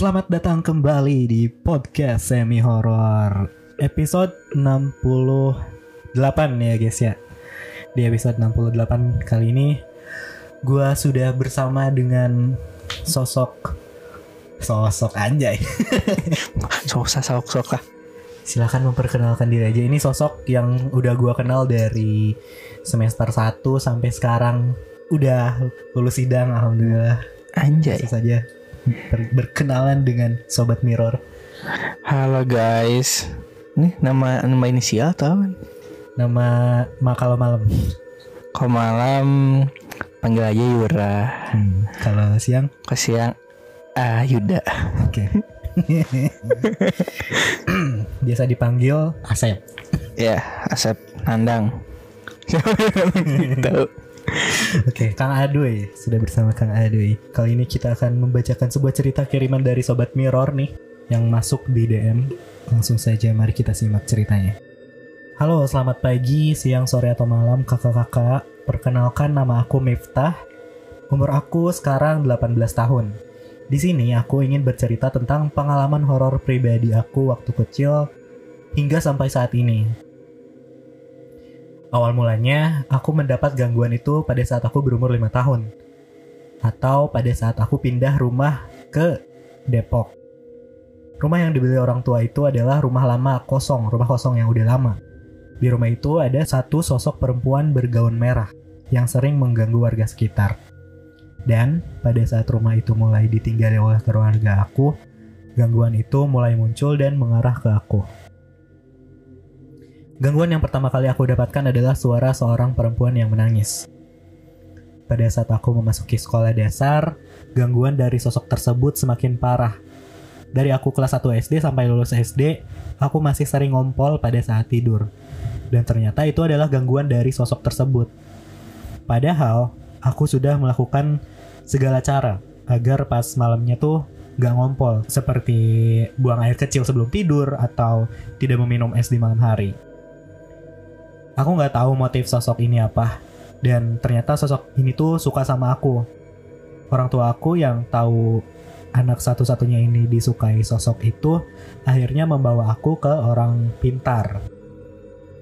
Selamat datang kembali di podcast semi horor episode 68 ya guys ya. Di episode 68 kali ini gua sudah bersama dengan sosok sosok anjay. Sosa sok sok lah. Silahkan memperkenalkan diri aja. Ini sosok yang udah gua kenal dari semester 1 sampai sekarang udah lulus sidang alhamdulillah. Anjay. Saja berkenalan dengan sobat mirror. Halo guys. Nih nama nama inisial atau apa? Nama Ma kalau malam. Kalau malam panggil aja Yura. Hmm, kalau siang, Kalau siang ah Yuda. oke. Biasa dipanggil Asep. Ya, Asep Nandang. Tahu? Oke, Kang Adoy sudah bersama Kang Adoy. Kali ini kita akan membacakan sebuah cerita kiriman dari sobat Mirror nih yang masuk di DM. Langsung saja mari kita simak ceritanya. Halo, selamat pagi, siang, sore atau malam kakak-kakak. Perkenalkan nama aku Miftah. Umur aku sekarang 18 tahun. Di sini aku ingin bercerita tentang pengalaman horor pribadi aku waktu kecil hingga sampai saat ini. Awal mulanya, aku mendapat gangguan itu pada saat aku berumur 5 tahun. Atau pada saat aku pindah rumah ke Depok. Rumah yang dibeli orang tua itu adalah rumah lama kosong, rumah kosong yang udah lama. Di rumah itu ada satu sosok perempuan bergaun merah yang sering mengganggu warga sekitar. Dan pada saat rumah itu mulai ditinggali oleh keluarga aku, gangguan itu mulai muncul dan mengarah ke aku. Gangguan yang pertama kali aku dapatkan adalah suara seorang perempuan yang menangis. Pada saat aku memasuki sekolah dasar, gangguan dari sosok tersebut semakin parah. Dari aku kelas 1 SD sampai lulus SD, aku masih sering ngompol pada saat tidur. Dan ternyata itu adalah gangguan dari sosok tersebut. Padahal, aku sudah melakukan segala cara agar pas malamnya tuh gak ngompol. Seperti buang air kecil sebelum tidur atau tidak meminum es di malam hari. Aku nggak tahu motif sosok ini apa, dan ternyata sosok ini tuh suka sama aku. Orang tua aku yang tahu anak satu-satunya ini disukai sosok itu, akhirnya membawa aku ke orang pintar.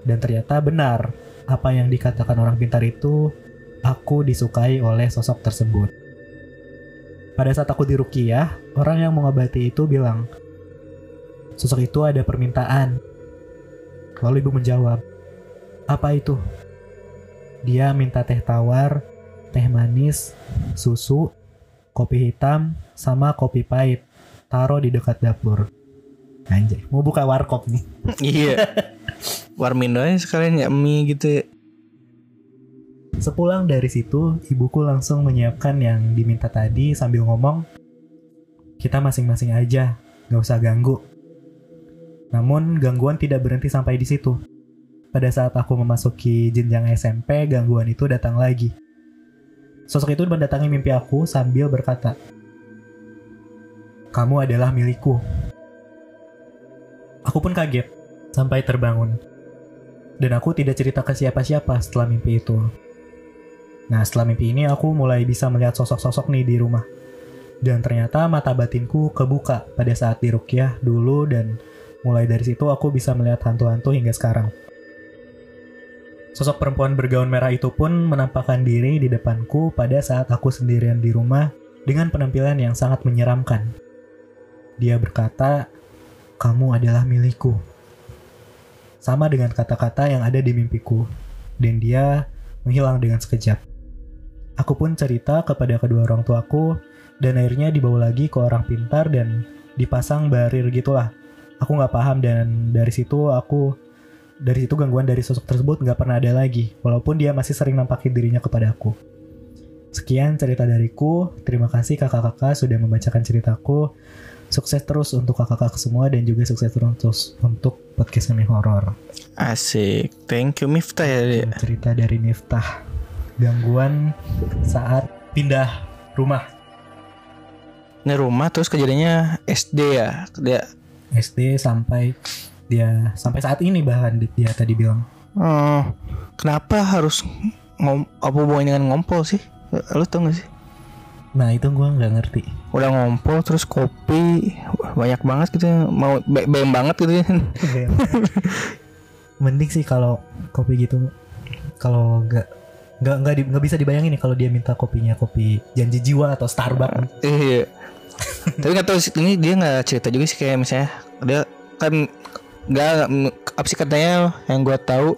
Dan ternyata benar, apa yang dikatakan orang pintar itu, aku disukai oleh sosok tersebut. Pada saat aku di Rukiah, orang yang mengobati itu bilang, sosok itu ada permintaan. Lalu ibu menjawab, apa itu? Dia minta teh tawar, teh manis, susu, kopi hitam, sama kopi pahit. Taruh di dekat dapur. Anjay, mau buka warkop nih. iya. Warmindo aja sekalian ya mie gitu ya. Sepulang dari situ, ibuku langsung menyiapkan yang diminta tadi sambil ngomong, kita masing-masing aja, gak usah ganggu. Namun gangguan tidak berhenti sampai di situ. Pada saat aku memasuki jenjang SMP, gangguan itu datang lagi. Sosok itu mendatangi mimpi aku sambil berkata, "Kamu adalah milikku." Aku pun kaget sampai terbangun. Dan aku tidak cerita ke siapa-siapa setelah mimpi itu. Nah, setelah mimpi ini aku mulai bisa melihat sosok-sosok nih di rumah. Dan ternyata mata batinku kebuka pada saat di Rukyah dulu dan mulai dari situ aku bisa melihat hantu-hantu hingga sekarang. Sosok perempuan bergaun merah itu pun menampakkan diri di depanku pada saat aku sendirian di rumah dengan penampilan yang sangat menyeramkan. Dia berkata, "Kamu adalah milikku." Sama dengan kata-kata yang ada di mimpiku, dan dia menghilang dengan sekejap. Aku pun cerita kepada kedua orang tuaku, dan akhirnya dibawa lagi ke orang pintar dan dipasang barir gitulah. Aku nggak paham dan dari situ aku dari situ gangguan dari sosok tersebut nggak pernah ada lagi, walaupun dia masih sering nampakin dirinya kepada aku. Sekian cerita dariku, terima kasih kakak-kakak sudah membacakan ceritaku. Sukses terus untuk kakak-kakak semua dan juga sukses terus untuk podcast kami horor. Asik. Thank you Miftah ya. Cerita dari Miftah. Gangguan saat pindah rumah Ini rumah terus kejadiannya SD ya. Dia SD sampai dia sampai saat ini bahkan dia tadi bilang Oh, kenapa harus ngom apa hubungannya dengan ngompol sih? Lu tau gak sih? Nah itu gue nggak ngerti. Udah ngompol terus kopi banyak banget gitu mau be bem banget gitu ya. Mending sih kalau kopi gitu. Kalau nggak nggak nggak di- bisa dibayangin nih kalau dia minta kopinya kopi janji jiwa atau Starbucks. Iya. Tapi nggak tahu sih ini dia nggak cerita juga sih kayak misalnya dia kan nggak apa sih katanya yang gue tahu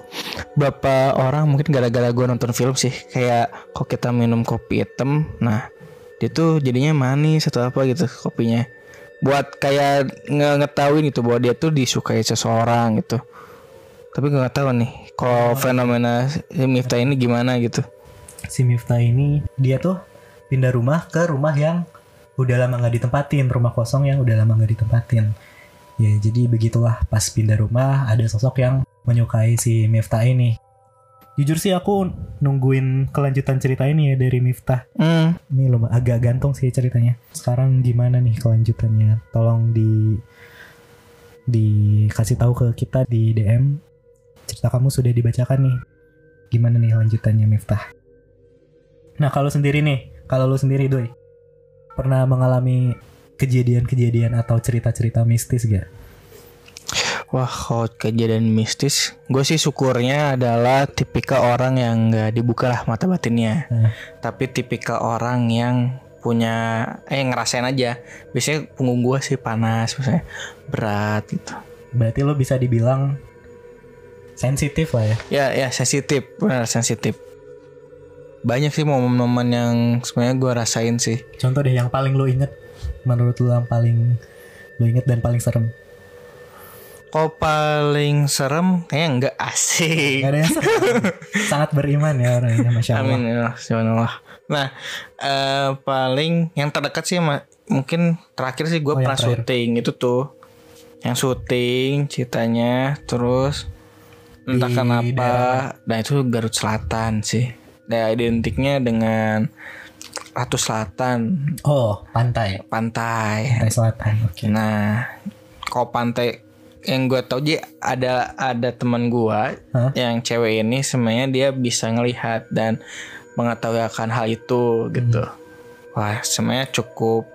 beberapa orang mungkin gara-gara gue nonton film sih kayak kok kita minum kopi hitam nah dia tuh jadinya manis atau apa gitu kopinya. Buat kayak nge ngetahuin gitu bahwa dia tuh disukai seseorang gitu. Tapi gue nggak tahu nih kalau fenomena si Miftah ini gimana gitu. Si Miftah ini dia tuh pindah rumah ke rumah yang udah lama nggak ditempatin, rumah kosong yang udah lama nggak ditempatin. Ya jadi begitulah pas pindah rumah ada sosok yang menyukai si Miftah ini. Jujur sih aku nungguin kelanjutan cerita ini ya dari Miftah. hmm. Ini lumayan agak gantung sih ceritanya. Sekarang gimana nih kelanjutannya? Tolong di dikasih tahu ke kita di DM. Cerita kamu sudah dibacakan nih. Gimana nih lanjutannya Miftah? Nah kalau sendiri nih, kalau lu sendiri doi, pernah mengalami kejadian-kejadian atau cerita-cerita mistis gak? Wah, kalau kejadian mistis, gue sih syukurnya adalah tipikal orang yang nggak dibuka lah mata batinnya. Hmm. Tapi tipikal orang yang punya, eh ngerasain aja. Biasanya punggung gue sih panas, misalnya berat gitu. Berarti lo bisa dibilang sensitif lah ya. Ya, ya sensitif, benar sensitif. Banyak sih momen-momen yang sebenarnya gue rasain sih. Contoh deh yang paling lo inget, menurut lo yang paling lo inget dan paling serem. Kalau paling serem, kayaknya nggak asik. Gak ada yang. Sangat beriman ya orangnya, masya Allah. Amin ya Allah. Nah, eh, paling yang terdekat sih ma- mungkin terakhir sih gue Oh, pernah terakhir. syuting itu tuh, yang syuting ceritanya, terus entah Di kenapa, daerah nah itu Garut Selatan sih. Nah, identiknya dengan Ratu Selatan, Oh, pantai. pantai. Pantai selatan. Oke. Nah, kalau pantai yang gue tau Ji ada ada teman gue yang cewek ini sebenarnya dia bisa ngelihat dan mengetahui akan hal itu gitu. Wah, sebenarnya cukup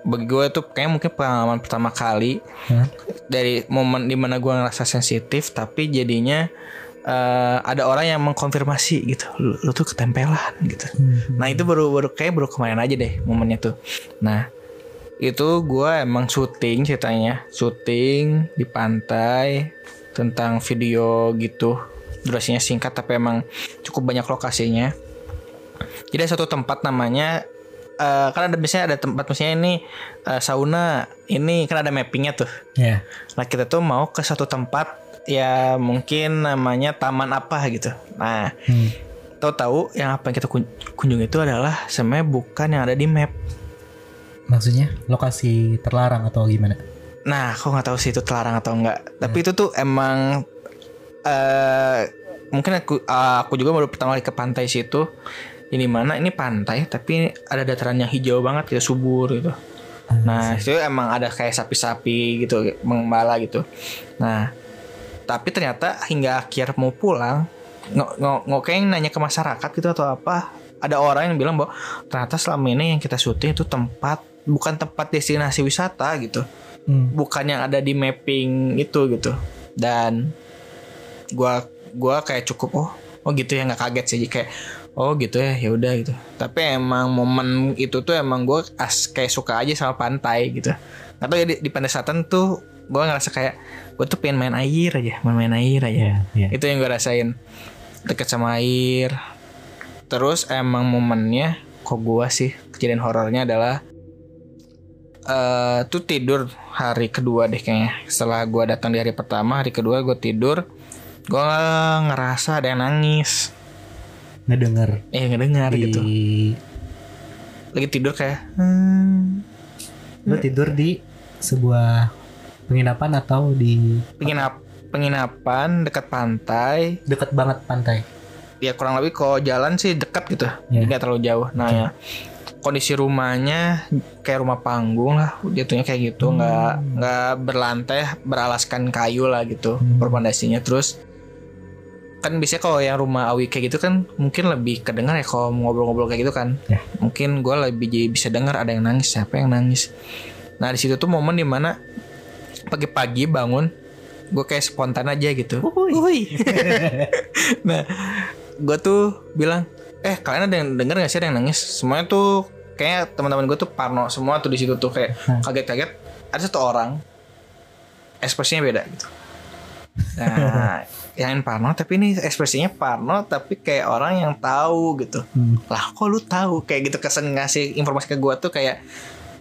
bagi gue tuh kayak mungkin pengalaman pertama kali Hah? dari momen di mana gue ngerasa sensitif tapi jadinya eh, ada orang yang mengkonfirmasi gitu lu, lu tuh ketempelan gitu Hmm. Nah itu baru baru kayak baru kemarin aja deh momennya tuh. Nah itu gue emang syuting ceritanya, syuting di pantai tentang video gitu. Durasinya singkat tapi emang cukup banyak lokasinya. Jadi ada satu tempat namanya eh kan ada biasanya ada tempat misalnya ini eh, sauna, ini kan ada mappingnya tuh. Ya. Nah kita tuh mau ke satu tempat ya mungkin namanya taman apa gitu. Nah Hmm. tahu-tahu yang apa yang kita kun- kunjungi itu adalah sebenarnya bukan yang ada di map. Maksudnya lokasi terlarang atau gimana? Nah, aku nggak tahu sih itu terlarang atau enggak. Tapi itu tuh emang eh mungkin aku aku juga baru pertama kali ke pantai situ. Ini mana ini pantai tapi ada dataran yang hijau banget gitu subur gitu. Nah, itu emang ada kayak sapi-sapi gitu mengembala gitu. Nah, tapi ternyata hingga akhir mau pulang kayak nanya ke masyarakat gitu atau apa ada orang yang bilang bahwa ternyata selama ini yang kita syuting itu tempat bukan tempat destinasi wisata gitu. Hmm. bukan yang ada di mapping itu gitu. Dan gua gua kayak cukup oh oh gitu ya nggak kaget sih. Kayak oh gitu ya ya udah gitu. Tapi emang momen itu tuh emang gua as kayak suka aja sama pantai gitu. Atau ya di, di pantai selatan tuh gua ngerasa kayak gua tuh pengen main air aja main main air aja. Iya, iya. itu yang gue rasain. Deket sama air. Terus emang momennya kok gua sih kejadian horornya adalah eh tuh tidur hari kedua deh kayaknya. Setelah gua datang di hari pertama hari kedua gue tidur gua ngerasa ada yang nangis. Ngedenger. Eh ngedengar di gitu. Lagi tidur kayak hmm, lo tidur di sebuah penginapan atau di penginap penginapan dekat pantai. Deket banget pantai. ya kurang lebih kalau jalan sih dekat gitu. Ya. nggak terlalu jauh. Nah ya. Kondisi rumahnya kayak rumah panggung lah. Jatuhnya kayak gitu. Nggak nggak berlantai beralaskan kayu lah gitu Hmm. berpondasinya. Terus kan biasanya kalau yang rumah awi kayak gitu kan mungkin lebih kedengar ya kalau ngobrol-ngobrol kayak gitu kan. Ya. mungkin gue lebih jadi bisa dengar ada yang nangis siapa yang nangis. Nah di situ tuh momen di mana pagi-pagi bangun gue kayak spontan aja gitu. Uhuy. Uhuy. nah gue tuh bilang eh kalian ada yang denger gak sih ada yang nangis? Semuanya tuh kayak teman-teman gue tuh parno semua tuh di situ tuh kayak kaget-kaget. Ada satu orang ekspresinya beda gitu. Nah yang parno tapi ini ekspresinya parno tapi kayak orang yang tahu gitu. Hmm. lah kok lu tahu? Kayak gitu kesan ngasih informasi ke gue tuh kayak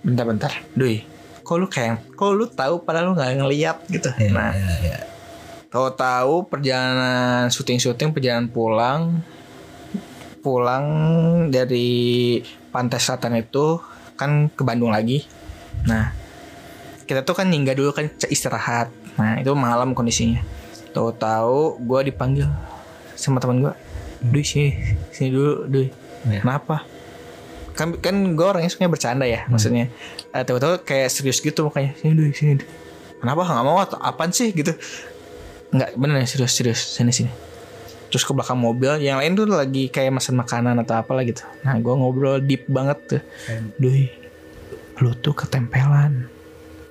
bentar-bentar doi kok lu kayak kok lu tahu padahal lu nggak ngeliat gitu. Ya, nah ya, ya. tahu-tahu perjalanan syuting-syuting perjalanan pulang pulang dari pantai selatan itu kan ke Bandung lagi. Nah kita tuh kan nyingga dulu kan istirahat. Nah itu malam kondisinya. Tahu-tahu gue dipanggil sama teman gue Duh sini sini dulu Duh Ya. kenapa? Kan kan gue orangnya suka bercanda ya maksudnya Eh, tahu-tahu kayak serius gitu makanya. Sini dulu sini dulu. kenapa? Nggak mau atau apaan sih? Gitu. Nggak bener serius serius. Sini sini. Terus ke belakang mobil yang lain tuh lagi kayak masan makanan atau apalah gitu. Nah gue ngobrol deep banget tuh. Duh lu tuh ketempelan.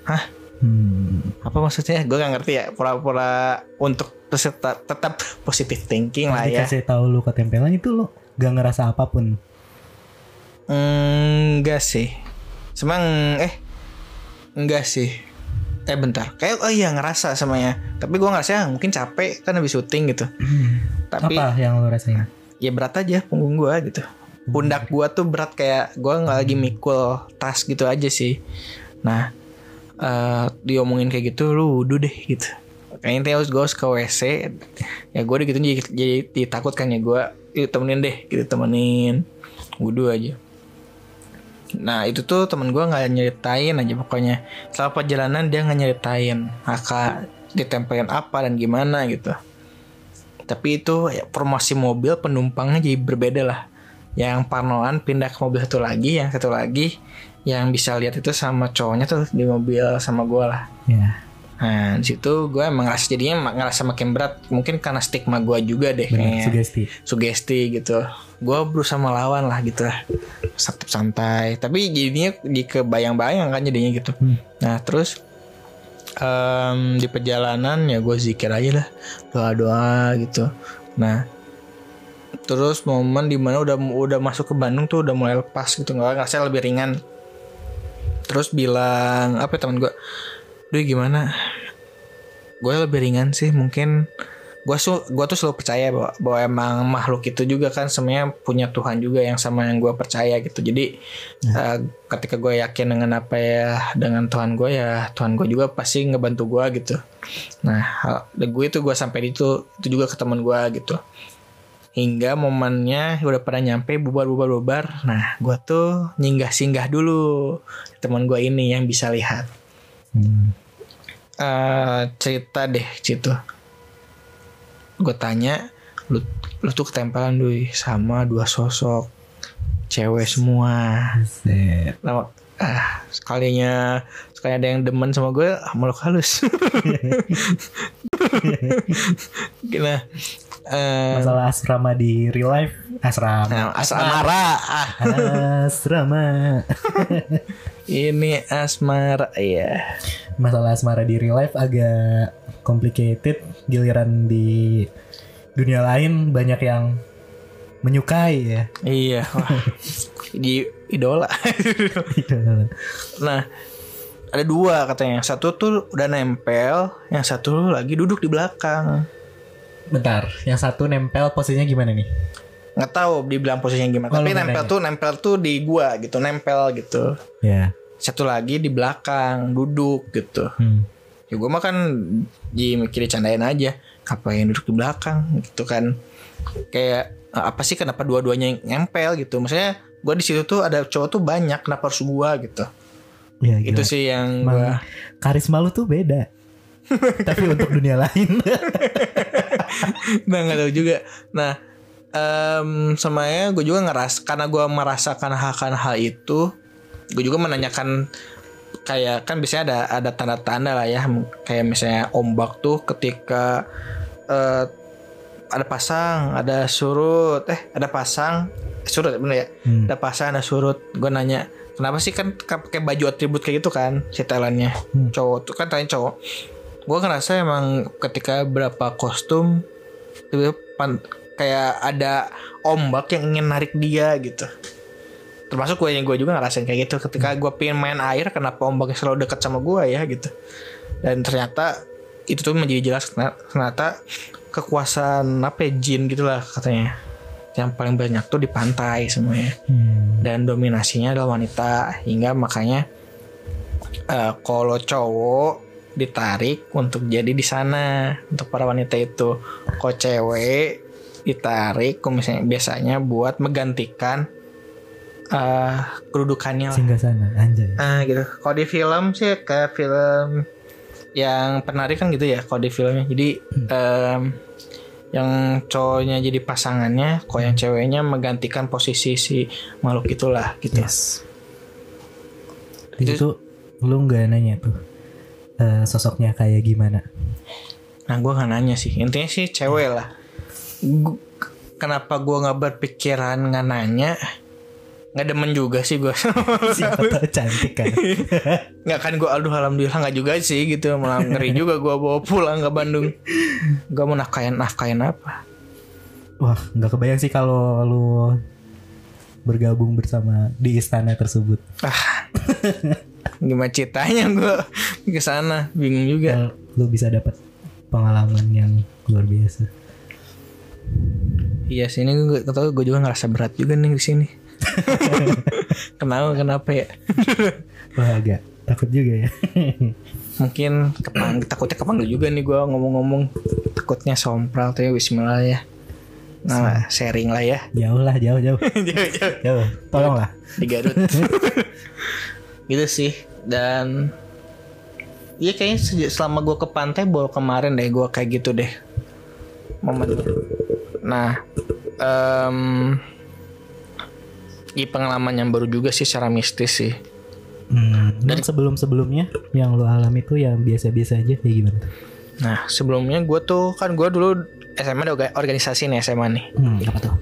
Hah? Hmm. apa maksudnya? Gue nggak ngerti ya. Pura-pura untuk tetap, tetap positive thinking lah ya. Dikasih tahu lu ketempelan itu lo gak ngerasa apa pun. enggak sih Semang eh enggak sih. Eh bentar. Kayak oh iya ngerasa semuanya tapi gue ngerasa "Ah, mungkin capek kan habis syuting gitu. Tapi Apa yang lu rasain? ya berat aja punggung gue gitu. Pundak gue tuh berat kayak gue nggak lagi mikul tas gitu aja sih. Nah eh diomongin kayak gitu lu wudhu deh gitu. Kayaknya harus gue harus ke WC ya gue gitu jadi, jadi ditakutkan ya gue temenin deh gitu temenin. Wudhu aja Nah itu tuh temen gue nggak nyeritain aja pokoknya. Selama perjalanan dia nggak nyeritain Aka ditempelin apa dan gimana gitu. Tapi itu ya, promosi mobil penumpangnya jadi berbeda lah. Yang parnoan pindah ke mobil satu lagi Yang satu lagi yang bisa lihat itu sama cowoknya tuh di mobil sama gue lah. Ya. Nah di situ gue emang ngerasa jadinya ngerasa makin berat. Mungkin karena stigma gue juga deh. Kayaknya sugesti. sugesti gitu. Gue berusaha melawan lah gitu. Lah tetap santai. Tapi jadinya di kebayang-bayang kan jadinya gitu. Hmm. nah terus em, di perjalanan ya gue zikir aja lah. Doa-doa gitu. Nah terus momen di mana udah udah masuk ke Bandung tuh udah mulai lepas gitu. Nggak ngerasa lebih ringan. Terus bilang apa ya teman gue Duh gimana? Gue lebih ringan sih mungkin gue su gue tuh selalu percaya bahwa, bahwa emang makhluk itu juga kan semuanya punya Tuhan juga yang sama yang gue percaya gitu. Jadi eh, ketika gue yakin dengan apa ya dengan Tuhan gue ya Tuhan gue juga pasti ngebantu gue gitu. Nah hal, gue itu gue sampai itu itu juga ke teman gue gitu. Hingga momennya udah pada nyampe bubar bubar bubar. Nah gue tuh nyinggah singgah dulu teman gue ini yang bisa lihat Hmm. eh cerita deh situ gue tanya lu lu tuh ketempelan duy sama dua sosok cewek semua. Lama, ah sekalinya sekali ada yang demen sama gue ah, meluk halus nah eh, Masalah asrama di real life. Asrama. nah, asmara ah, Asrama. ini asmara ya Masalah asmara di real life agak complicated. Giliran di dunia lain banyak yang menyukai ya. iya wah. di idola Nah, ada dua katanya. Yang satu tuh udah nempel, yang satu lagi duduk di belakang. Bentar, yang satu nempel posisinya gimana nih? Nggak tahu dibilang posisinya gimana. Oh, Tapi nempel tuh nempel tuh di gua gitu, nempel gitu. Ya. Satu lagi di belakang, duduk gitu. Hmm. Ya gua mah kan di mikir candain aja. Ngapain duduk di belakang gitu kan. Kayak eh, apa sih kenapa dua-duanya yang nempel gitu. Maksudnya gua di situ tuh ada cowok tuh banyak, kenapa harus gua gitu. Ya, Itu sih yang gua karisma lu tuh beda. Tapi untuk dunia lain. nah nggak tahu juga nah em semuanya gue juga ngeras karena gue merasakan akan hal itu gue juga menanyakan kayak kan biasanya ada ada tanda-tanda lah ya kayak misalnya ombak tuh ketika eh, ada pasang ada surut eh ada pasang surut bener ya Hmm. ada pasang ada surut gue nanya kenapa sih kan ka- pakai baju atribut kayak gitu kan setelannya Hmm. cowok tuh kan tanya cowok gue ngerasa emang ketika berapa kostum tiba-tiba kayak ada ombak yang ingin narik dia gitu. Termasuk gue yang gue juga ngerasain kayak gitu. Ketika gue pengen main air kenapa ombaknya selalu dekat sama gue ya gitu. Dan ternyata itu tuh menjadi jelas ternyata- kekuasaan apa ya, jin gitulah katanya. Yang paling banyak tuh di pantai semuanya. Hmm. dan dominasinya adalah wanita. Hingga makanya eh, kalau cowok ditarik untuk jadi di sana. Untuk para wanita itu. Kalau cewek ditarik misalnya biasanya buat menggantikan eh kedudukannya Singgah sana, anjay. Ah gitu. Kalau di film sih kayak film yang penarik kan gitu ya. Kalau di filmnya, jadi em, yang cowoknya jadi pasangannya, kalau yang ceweknya menggantikan posisi si makhluk itulah gitu. Yes. Di situ lu nggak nanya tuh eh, sosoknya kayak gimana? Nah gue nggak nanya sih. Intinya sih cewek lah. Gu- kenapa gue nggak berpikiran nggak nanya? Nggak demen juga sih gue. Siapa cantik kan? nggak kan gue aduh alhamdulillah nggak juga sih gitu malah ngeri juga gue bawa pulang ke Bandung gue mau nafkain nafkain apa Wah, nggak kebayang sih kalau lu bergabung bersama di istana tersebut. ah gimana ceritanya gue ke sana bingung juga lu bisa dapat pengalaman yang luar biasa. Iya sini gue tau gue juga ngerasa berat juga nih di sini kenapa kenapa ya Wah, agak takut juga ya. mungkin kepang takutnya kepanggil juga nih gue ngomong-ngomong takutnya sompral tuh ya Bismillah ya nah sharing lah ya jauh lah, jauh, jauh. Jauh, jauh. Jauh. Tolong lah. di Garut gitu sih dan Iya kayaknya sejak selama gue ke pantai baru kemarin deh gue kayak gitu deh momen nah em ini pengalaman yang baru juga sih secara mistis sih Hmm, dan sebelum-sebelumnya yang lu alami tuh yang biasa-biasa aja kayak gimana? nah sebelumnya gue tuh kan gue dulu SMA ada orga- organisasi nih SMA nih Hmm, apa tuh?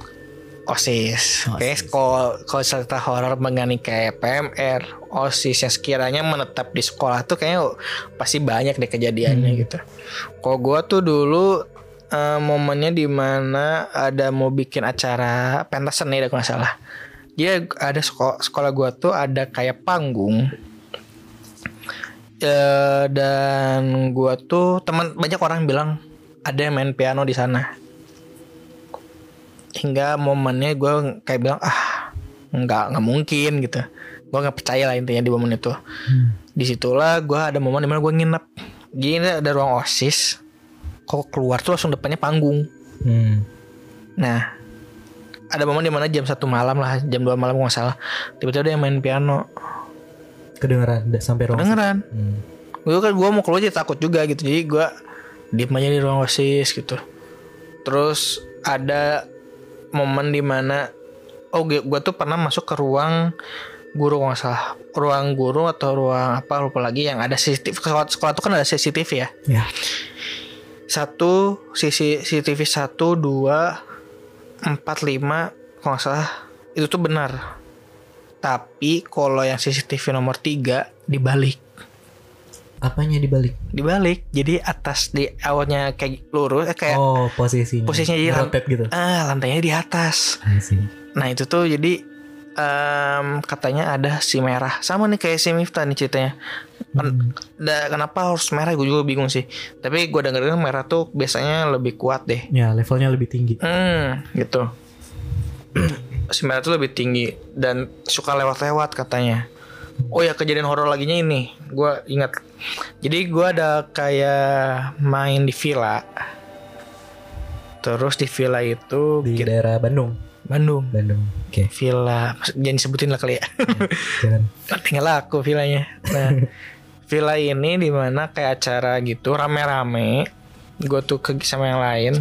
OSIS. OSIS. Oke, kalau cerita horor mengenai kayak PMR, OSIS yang sekiranya menetap di sekolah tuh kayaknya pasti banyak deh kejadiannya gitu. Kalau gua tuh dulu eh, momennya di mana ada mau bikin acara pentas seni kalau nggak salah. Dia ada sekolah sekolah gua tuh ada kayak panggung. Eh, dan gua tuh teman banyak orang bilang ada yang main piano di sana. Hingga momennya gue kayak bilang ah nggak nggak mungkin gitu. Gue nggak percaya lah intinya di momen itu. Di situlah gue ada momen di mana gue nginep. Gini ada ruang osis kok keluar tuh langsung depannya panggung Hmm. nah ada momen di mana jam satu malam lah jam 2 malam nggak salah tiba-tiba ada yang main piano Kedengeran da- sampai ruang. kedengeran Hmm. gue kan gue mau keluar aja takut juga gitu jadi gue diem aja di ruang osis gitu terus ada momen di mana oh gue tuh pernah masuk ke ruang guru nggak salah ruang guru atau ruang apa lupa lagi yang ada CCTV sekolah, sekolah tuh kan ada CCTV ya Ya. Satu sisi CCTV satu dua empat lima kalau nggak salah. Itu tuh benar. Tapi kalau yang CCTV nomor tiga dibalik. Apanya dibalik? dibalik. Jadi atas di awalnya kayak lurus eh, kayak Oh, posisinya. posisinya jadi lan- rotet gitu. ah lantainya di atas. Nah itu tuh jadi em, katanya ada si merah. Sama nih kayak si Miftah nih ceritanya Ken- da- kenapa harus merah? Gue juga bingung sih. Tapi gue dengerin merah tuh biasanya lebih kuat deh. Ya, levelnya lebih tinggi. hmm gitu. Si merah tuh lebih tinggi dan suka lewat-lewat katanya. Oh ya kejadian horor laginya ini. Gue ingat. Jadi gue ada kayak main di villa. Terus di villa itu Di kita- daerah Bandung. Bandung. Bandung. Oke, villa. Jangan disebutin lah kali ya. Jangan. tinggal aku villanya. Nah villa ini di mana kayak acara gitu rame-rame. Gue tuh ke sama yang lain.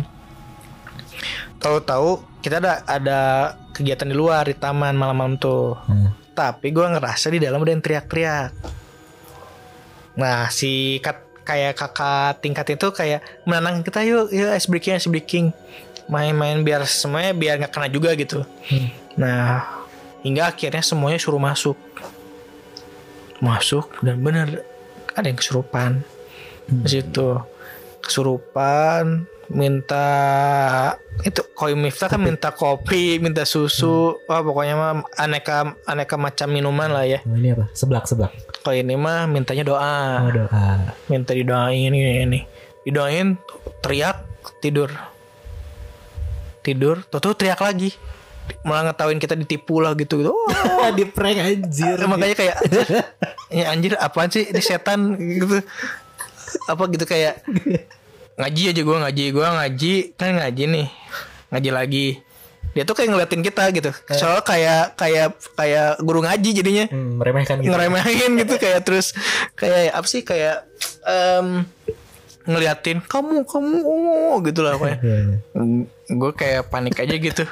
Tahu-tahu kita ada ada kegiatan di luar di taman malam-malam tuh. Hmm. tapi gue ngerasa di dalam ada yang teriak-teriak. Nah si kat, kayak kakak tingkat itu kayak menenangkan kita yuk yuk ice breaking ice breaking. Main-main biar semuanya biar nggak kena juga gitu. Hmm. nah hingga akhirnya semuanya suruh masuk. Masuk dan bener ada yang kesurupan. Di situ. Kesurupan minta itu koi Miftah kan minta kopi minta susu wah pokoknya mah aneka aneka macam minuman lah ya. Oh, ini apa? Seblak seblak. kalau ini mah mintanya doa. Oh doa. minta didoain ini ini. Didoain teriak tidur. Tidur tuh tuh teriak lagi malah ngetawain kita ditipu lah gitu gitu. Oh, di prank anjir. makanya kayak ya anjir apaan sih? Ini setan gitu. Apa gitu kayak ngaji aja gue ngaji gue ngaji. Kan ngaji nih ngaji lagi. Dia tuh kayak ngeliatin kita gitu. Soalnya kayak kayak kayak guru ngaji jadinya. Hmm, meremehkan gitu. ngeremehin gitu kayak terus kayak apa sih kayak em, ngeliatin kamu kamu oh, gitu lah pokoknya Iya, iya. gue kayak panik aja gitu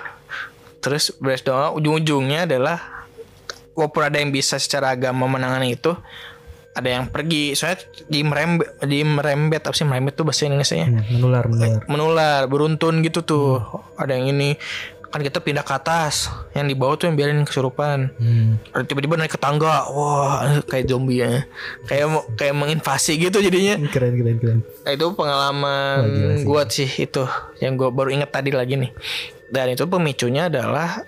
terus beres doa ujung-ujungnya adalah walaupun ada yang bisa secara agama menangani itu ada yang pergi. Soalnya di merembet di merembet apa sih? Merembet tuh bahasa Indonesia nya Hmm, menular menular. menular beruntun gitu tuh. Ada yang ini kan kita pindah ke atas. Yang di bawah tuh yang biarin kesurupan. Hmm. Tiba-tiba naik ke tangga. Wah kayak zombie ya. Kayak kayak menginvasi gitu jadinya. Keren keren keren. Nah, itu pengalaman gila sih. itu. Yang gua baru inget tadi lagi nih dan itu pemicunya adalah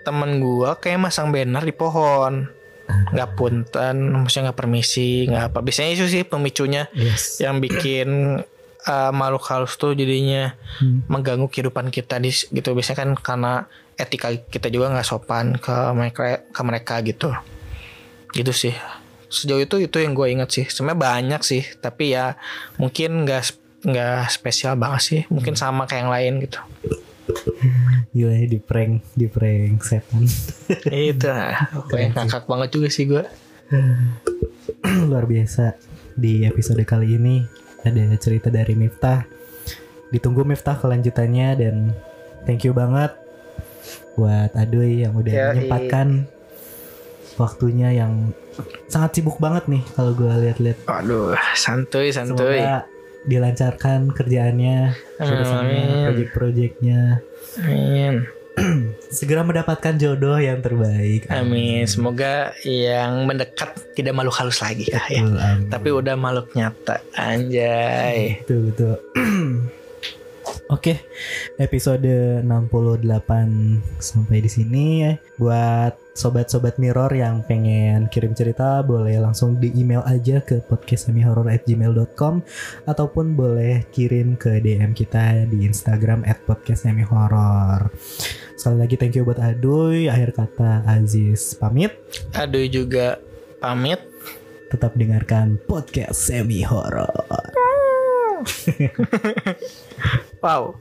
temen gua kayak masang banner di pohon. Nggak punten maksudnya nggak permisi nggak apa. Biasanya itu sih pemicunya Yes. yang bikin uh, makhluk halus tuh jadinya Hmm. mengganggu kehidupan kita di gitu. Biasanya kan karena etika kita juga nggak sopan ke mereka ke mereka gitu. Gitu sih. Sejauh itu itu yang gue ingat sih. Sebenarnya banyak sih tapi ya mungkin nggak nggak spesial banget sih. Mungkin sama kayak yang lain gitu Gila ya di prank di prank setan. itu lah kayak ngakak banget juga sih gue Luar biasa di episode kali ini ada cerita dari Miftah. Ditunggu Miftah kelanjutannya dan thank you banget buat Aduy yang udah Yoi. menyempatkan waktunya yang sangat sibuk banget nih kalau gue lihat-lihat. aduh santuy santuy Semoga dilancarkan kerjaannya, urusannya, Amin. proyek-proyeknya. amin Segera mendapatkan jodoh yang terbaik. amin semoga yang mendekat tidak makhluk halus lagi ya, ya. Amin. tapi udah makhluk nyata anjay Betul betul. Oke, episode 68 sampai di sini ya. Buat sobat-sobat mirror yang pengen kirim cerita boleh langsung di email aja ke podcastsemihorror@gmail.com ataupun boleh kirim ke DM kita di Instagram @podcastsemihorror. Sekali lagi thank you buat Aduy. Akhir kata Aziz pamit. aduh juga pamit Tetap dengarkan podcast semi horror. Uau!